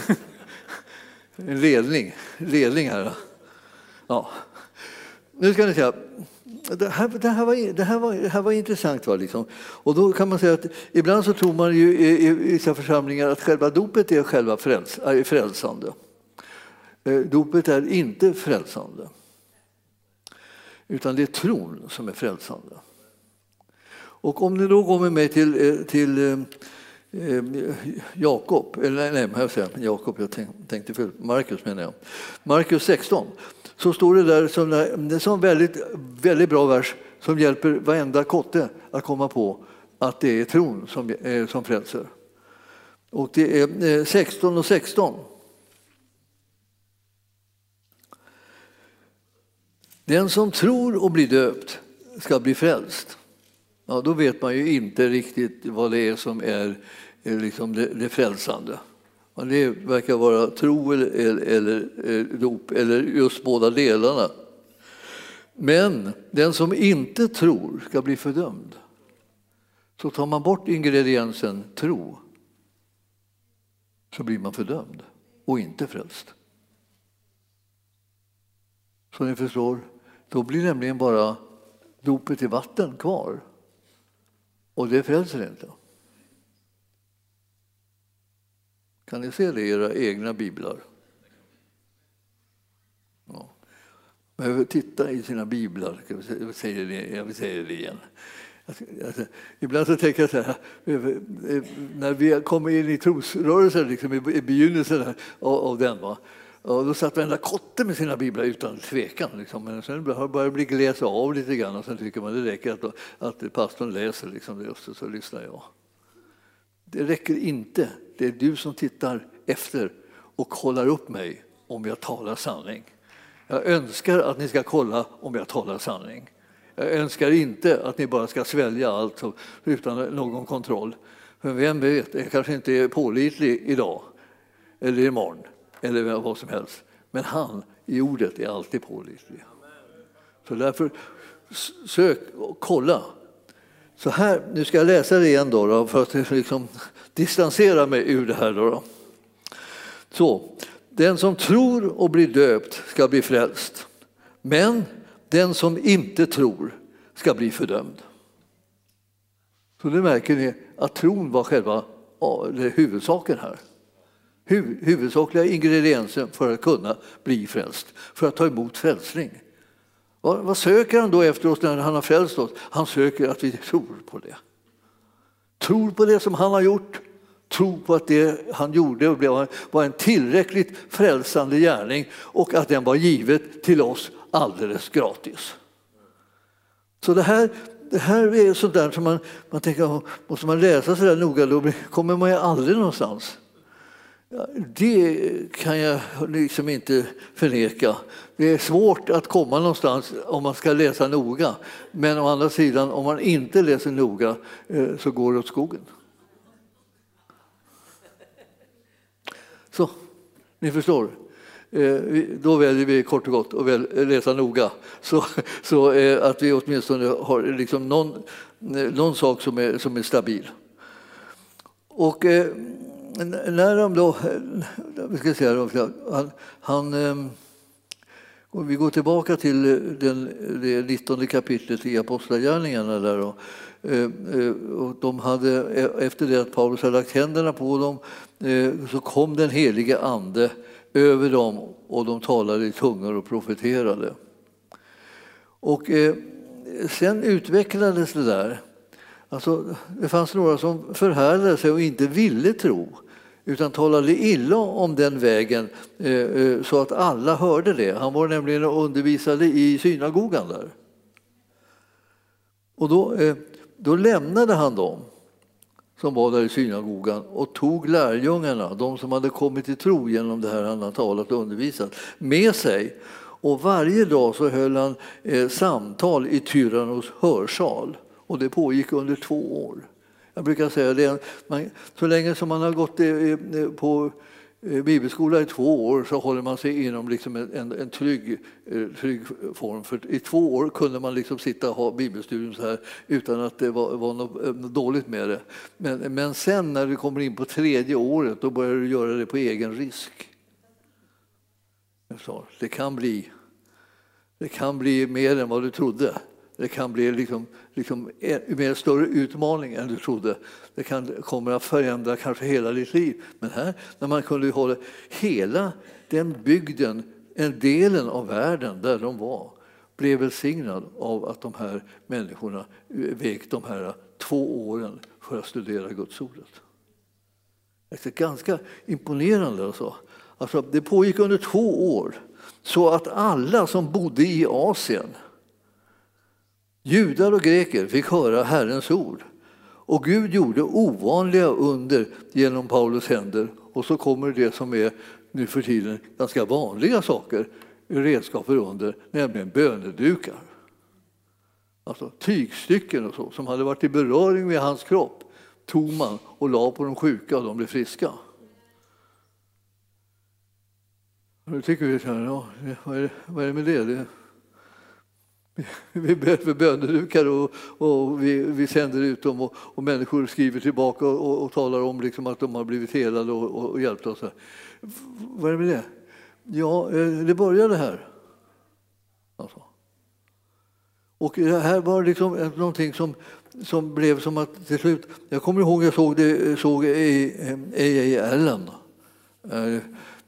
en ledning, ledning här. Ja. Nu ska ni se. Det här, det här, var, det här, var, det här var intressant. Va, liksom. Och då kan man säga att ibland så tror man ju i, i vissa församlingar att själva dopet är själva fräls, är frälsande. Eh, dopet är inte frälsande. Utan det är tron som är frälsande. Och om ni då går med mig till, eh, till eh, eh, Jakob, eller nej, jag säger Jakob, jag tänkte fel, Markus menar jag. Markus 16, så står det där som en sån väldigt, väldigt bra vers som hjälper varenda kotte att komma på att det är tron som, eh, som frälser. Och det är eh, 16 och 16. Den som tror och blir döpt ska bli frälst. Ja, då vet man ju inte riktigt vad det är som är eh, liksom det, det frälsande. Det verkar vara tro eller, eller, eller eh, dop, eller just båda delarna. Men den som inte tror ska bli fördömd. Så tar man bort ingrediensen tro så blir man fördömd och inte frälst. Så ni förstår, då blir nämligen bara dopet i vatten kvar. Och det frälser inte. Kan ni se det i era egna biblar? Ja. Men titta i sina biblar. Jag säger det, jag säger det igen. Alltså, alltså, ibland så tänker jag så här, när vi kommer in i trosrörelsen, liksom, i begynnelsen av, av den, va? Och då satt varenda kotte med sina biblar utan tvekan. Liksom. Men sen börjar det bli gläsa av lite grann och sen tycker man det räcker att, att pastorn läser liksom, just, så lyssnar jag. Det räcker inte. Det är du som tittar efter och kollar upp mig om jag talar sanning. Jag önskar att ni ska kolla om jag talar sanning. Jag önskar inte att ni bara ska svälja allt utan någon kontroll. För vem vet, jag kanske inte är pålitlig idag eller imorgon eller vad som helst. Men han i ordet är alltid pålitlig. Så därför sök och kolla. Så här, nu ska jag läsa det igen då, då för att liksom distansera mig ur det här. Då, då. Så, den som tror och blir döpt ska bli frälst. Men den som inte tror ska bli fördömd. Så nu märker ni att tron var själva huvudsaken här huvudsakliga ingrediensen för att kunna bli frälst, för att ta emot frälsning. Vad, vad söker han då efter oss när han har frälst oss? Han söker att vi tror på det. Tror på det som han har gjort, tro på att det han gjorde var en tillräckligt frälsande gärning och att den var givet till oss alldeles gratis. Så det här, det här är sånt där som man, man tänker, måste man läsa så där noga då kommer man ju aldrig någonstans. Det kan jag liksom inte förneka. Det är svårt att komma någonstans om man ska läsa noga. Men å andra sidan, om man inte läser noga eh, så går det åt skogen. Så, ni förstår. Eh, då väljer vi kort och gott att eh, läsa noga så, så att vi åtminstone har liksom någon, någon sak som är, som är stabil. Och när de då, vi ska säga, han, han, ehm, vi går tillbaka till den, det 19 kapitlet i Apostlagärningarna. Där då. Ehm, eh, och de hade, e- efter det att Paulus hade lagt händerna på dem eh, så kom den helige ande över dem och de talade i tungor och profeterade. Och eh, sen utvecklades det där. Alltså, det fanns några som förhärdade sig och inte ville tro utan talade illa om den vägen eh, eh, så att alla hörde det. Han var nämligen och undervisade i synagogan där. Och då, eh, då lämnade han dem som var där i synagogan och tog lärjungarna, de som hade kommit till tro genom det här han hade talat och undervisat, med sig Och varje dag så höll han samtal i Tyrannos hörsal. Och det pågick under två år. Jag brukar säga det, man, så länge som man har gått på eh, bibelskola i två år så håller man sig inom liksom en, en, trygg, eh, trygg form. För I två år kunde man liksom sitta och ha bibelstudium så här utan att det var, var något, eh, något, dåligt med det. Men, men sen när du kommer in på tredje året då börjar du göra det på egen risk. Det kan bli, det kan bli mer än vad du trodde. Det kan bli liksom, liksom en mer större utmaning än du trodde. Det kan, kommer att förändra kanske hela ditt liv. Men här, när man kunde hålla hela den bygden, en delen av världen där de var, blev välsignad av att de här människorna eh, vek de här två åren för att studera Guds ordet. Det är ganska imponerande. Alltså. Alltså, det pågick under två år, så att alla som bodde i Asien Judar och greker fick höra Herrens ord. Och Gud gjorde ovanliga under genom Paulus händer. Och så kommer det som är nu för tiden ganska vanliga saker, redskap för under, nämligen bönedukar. Alltså tygstycken och så, som hade varit i beröring med hans kropp tog man och la på de sjuka och de blev friska. Nu tycker vi så här, ja, vad, är det, vad är det med det? Vi ber för bönedukar och, och vi, vi, sänder ut dem och, och människor skriver tillbaka och, och talar om liksom att de har blivit helade och, och hjälpta oss. Vad är det med det? Ja, eh, det började här. Alltså. Och det här var liksom någonting som, som blev som att till slut... Jag kommer ihåg jag såg det såg A.A. Allen. Eh,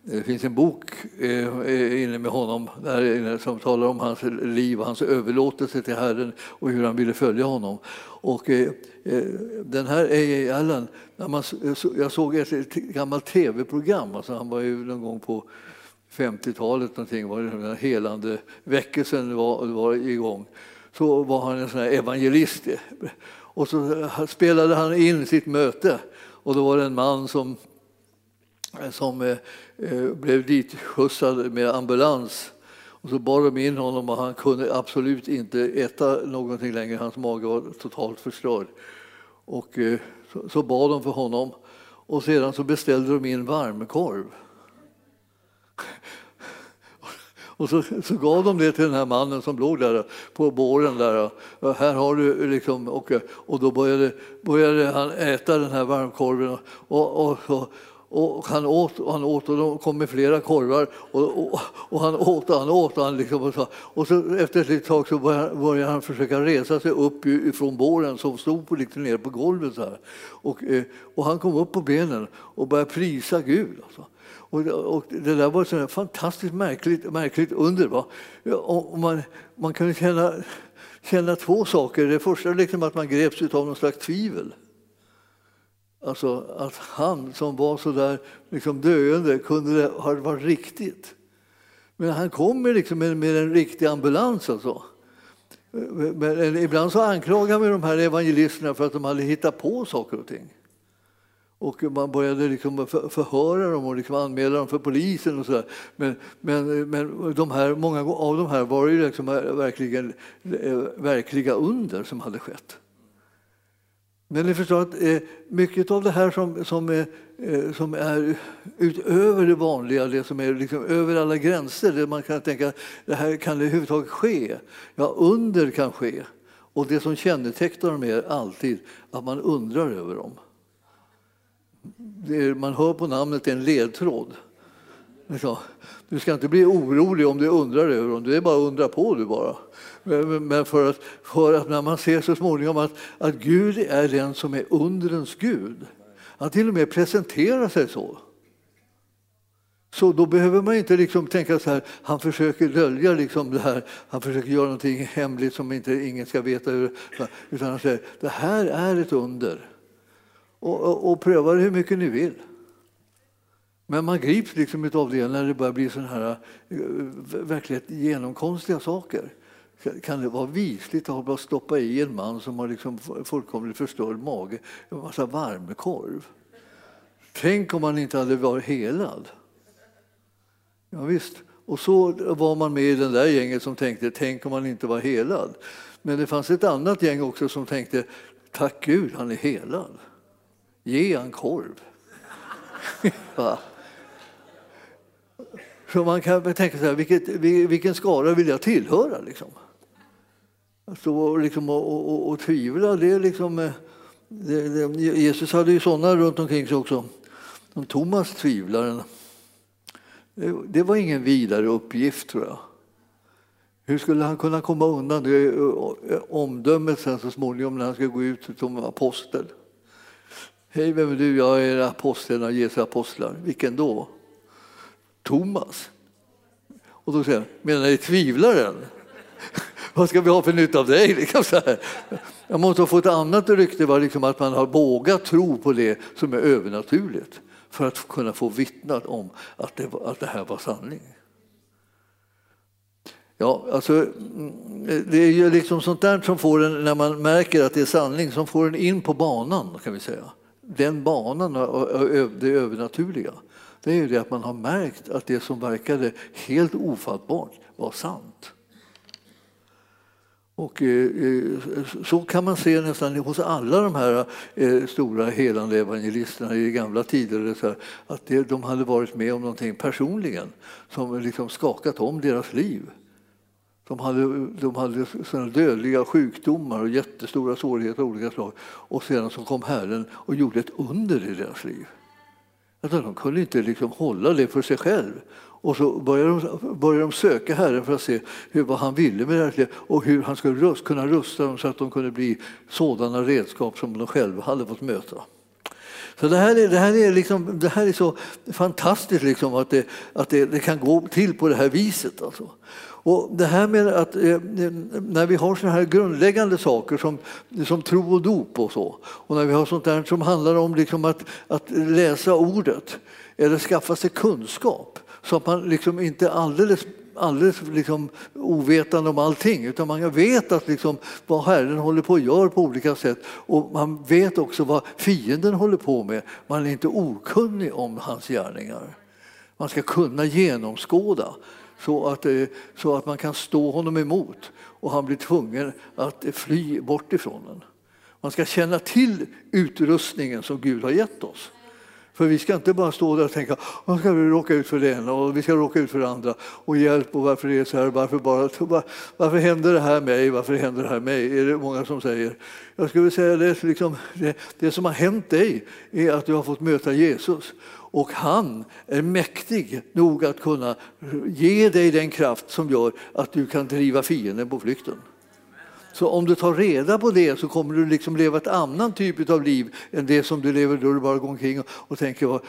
det finns en bok eh, eh, inne med honom där som talar om hans liv, och hans överlåtelse till Herren och hur han ville följa honom. Och eh, den här A.A. Allen, när man, jag såg ett gammalt tv-program, alltså han var ju någon gång på 50-talet någonting, var den helande väckelsen var, var igång. Så var han en sån här evangelist. Och så spelade han in sitt möte och då var det en man som som eh, eh, blev ditskjutsad med ambulans. Och så bar de in honom och han kunde absolut inte äta någonting längre. Hans mage var totalt förstörd. Och eh, så, så bad de för honom och sedan så beställde de in varmkorv. Och så, så gav de det till den här mannen som låg där på båren. Där. Här har du liksom, och, och då började, började han äta den här varmkorven. Och, och, och, och han åt och han åt och de kom med flera korvar och, och, och han åt och han åt. Och, han liksom och, så, och så efter ett tag så började, började, han försöka resa sig upp från båren som stod på, lite nere på golvet. Så här. Och, eh, och han kom upp på benen och började prisa Gud. Alltså. Och, och, det där var ett fantastiskt märkligt, märkligt under. Va? Och man, man kunde känna, känna två saker. Det första är liksom att man greps av någon slags tvivel. Alltså att han som var så där liksom döende kunde ha varit riktigt. Men han kommer liksom med, med en riktig ambulans. Alltså. Men ibland så anklagar vi de här evangelisterna för att de hade hittat på saker och ting. Och man började liksom förhöra dem och liksom anmäla dem för polisen. och så där. Men, men, men de här, många av de här var ju liksom verkligen, eh, verkliga under som hade skett. Men ni förstår att eh, mycket av det här som, som, är, eh, som är utöver det vanliga, det som är liksom över alla gränser, det man kan tänka det här kan det överhuvudtaget ske. Ja, under kan ske. Och det som kännetecknar dem är alltid att man undrar över dem. Är, man hör på namnet en ledtråd. Du ska inte bli orolig om du undrar över dem, det är bara att undra på du bara. Men för att, för att när man ser så småningom att, att Gud är den som är undrens Gud, han till och med presenterar sig så. Så då behöver man inte liksom tänka så här, han försöker dölja liksom det här, han försöker göra någonting hemligt som inte ingen ska veta. Utan han säger, det här är ett under. Och, och, och pröva det hur mycket ni vill. Men man grips liksom av det när det börjar bli sådana här eh, verkligt genomkonstiga saker kan det vara visligt att bara stoppa i en man som har liksom fullkomligt förstörd mage en massa varmkorv? Tänk om han inte hade varit helad. Ja, visst. Och så var man med i den där gänget som tänkte, tänk om han inte var helad. Men det fanns ett annat gäng också som tänkte, tack Gud han är helad. Ge han korv. Så man kan tänka så här, vilket, vilken skara vill jag tillhöra? Liksom? Så liksom, och, och, och tvivla, det är liksom... Eh, det, det, Jesus hade ju sådana runt omkring sig också. Som Thomas tvivlaren. Det, det var ingen vidare uppgift tror jag. Hur skulle han kunna komma undan det eh, omdömet sen så småningom när han ska gå ut som apostel? Hej, vem är du? Jag är aposteln av Jesu apostlar. Vilken då? Thomas. Och då säger han, menar ni tvivlaren? Vad ska vi ha för nytta av dig? Liksom så här. Jag måste ha fått ett annat rykte, var liksom att man har vågat tro på det som är övernaturligt för att kunna få vittnat om att det, att det här var sanning. Ja, alltså, mm, det är ju liksom sånt där som får en, när man märker att det är sanning, som får en in på banan kan vi säga. Den banan, det övernaturliga. Det är ju det att man har märkt att det som verkade helt ofattbart var sant. Och eh, eh, så kan man se nästan hos alla de här eh, stora helande evangelisterna i gamla tider att de hade varit med om någonting personligen som liksom skakat om deras liv. De hade, de hade såna dödliga sjukdomar och jättestora svårigheter av olika slag. Och sedan så kom Herren och gjorde ett under i deras liv. Alltså, de kunde inte liksom hålla det för sig själv. Och så började de, började de söka Herren för att se hur, vad han ville med det och hur han skulle rust, kunna rusta dem så att de kunde bli sådana redskap som de själva hade fått möta. Så det här är, det här är, liksom, det här är så fantastiskt liksom att, det, att det, det, kan gå till på det här viset. Alltså. Och det här med att eh, när vi har sådana här grundläggande saker som, som tro och dop och så och när vi har sånt där som handlar om liksom att, att läsa ordet eller skaffa sig kunskap så att man liksom inte alldeles alldeles liksom ovetande om allting utan man vet att liksom vad Herren håller på att göra på olika sätt och man vet också vad fienden håller på med. Man är inte okunnig om hans gärningar. Man ska kunna genomskåda så att, eh, så att man kan stå honom emot och han blir tvungen att fly bort ifrån den. Man ska känna till utrustningen som Gud har gett oss. För vi ska inte bara stå där och tänka att ska vi råka ut för det ena och vi ska råka ut för det andra och hjälp och varför det är så här, varför, bara, varför händer det här mig, varför händer det här mig? Är det många som säger. Jag skulle säga det, liksom, det, det som har hänt dig är att du har fått möta Jesus och han är mäktig nog att kunna ge dig den kraft som gör att du kan driva fienden på flykten. Så om du tar reda på det så kommer du liksom leva ett annan typ av liv än det som du lever då du bara går omkring och tänker att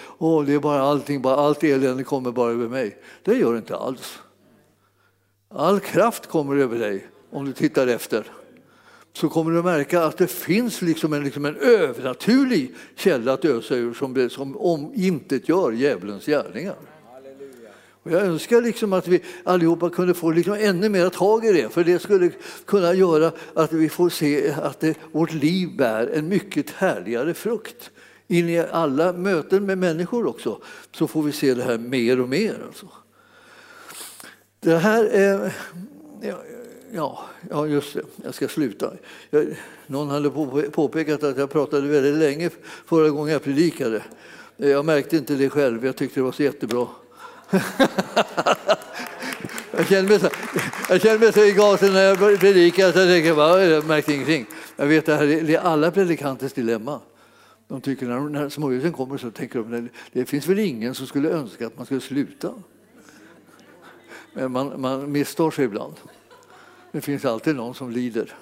det är bara allting, bara allt elände kommer bara över mig. Det gör det inte alls. All kraft kommer över dig om du tittar efter så kommer du märka att det finns liksom en, liksom en övernaturlig källa att ösa ur som, som omintetgör djävulens gärningar. Och jag önskar liksom att vi allihopa kunde få liksom ännu mer tag i det, för det skulle kunna göra att vi får se att det, vårt liv bär en mycket härligare frukt. In i alla möten med människor också, så får vi se det här mer och mer. Alltså. Det här är... Ja, ja, ja, just det, jag ska sluta. Jag, någon hade påpekat att jag pratade väldigt länge förra gången jag predikade. Jag märkte inte det själv, jag tyckte det var så jättebra jag känner mig så, jag mig så i gasen när jag predikar så jag tänker bara, jag märkte ingenting. Jag vet att det är alla predikanters dilemma. De tycker när, när småhusen kommer så tänker de det finns väl ingen som skulle önska att man skulle sluta. Men man, man misstar sig ibland. Det finns alltid någon som lider.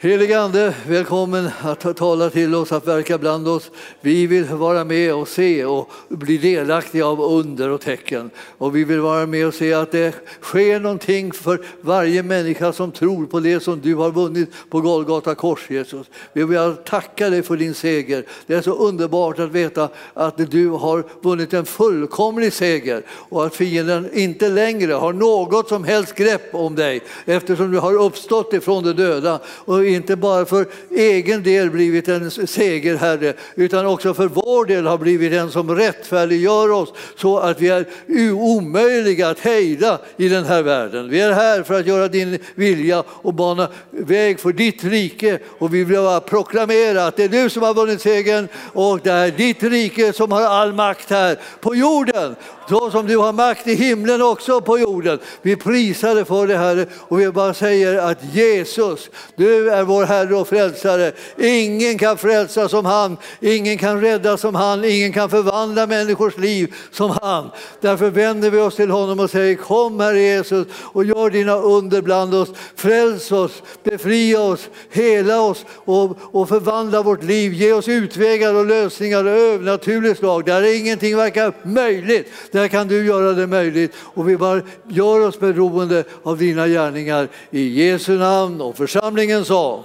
Helige Ande, välkommen att tala till oss, att verka bland oss. Vi vill vara med och se och bli delaktiga av under och tecken. Och vi vill vara med och se att det sker någonting för varje människa som tror på det som du har vunnit på Golgata kors, Jesus. Vi vill tacka dig för din seger. Det är så underbart att veta att du har vunnit en fullkomlig seger och att fienden inte längre har något som helst grepp om dig eftersom du har uppstått ifrån de döda. Och inte bara för egen del blivit en segerherre utan också för vår del har blivit en som rättfärdiggör oss så att vi är omöjliga att hejda i den här världen. Vi är här för att göra din vilja och bana väg för ditt rike och vi vill bara proklamera att det är du som har vunnit segern och det är ditt rike som har all makt här på jorden så som du har makt i himlen också på jorden. Vi prisar dig för det Herre och vi bara säger att Jesus, du är vår Herre och frälsare. Ingen kan frälsa som han, ingen kan rädda som han, ingen kan förvandla människors liv som han. Därför vänder vi oss till honom och säger kom Herre Jesus och gör dina under bland oss. Fräls oss, befria oss, hela oss och, och förvandla vårt liv. Ge oss utvägar och lösningar av övernaturligt slag där ingenting verkar möjligt. Där kan du göra det möjligt och vi bara gör oss beroende av dina gärningar i Jesu namn och församlingen sa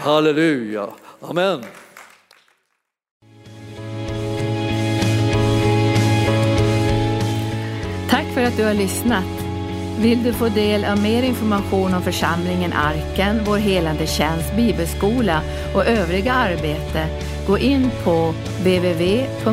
Halleluja. Amen. Tack för att du har lyssnat. Vill du få del av mer information om församlingen Arken, vår helande tjänst, bibelskola och övriga arbete, gå in på www.arken.org.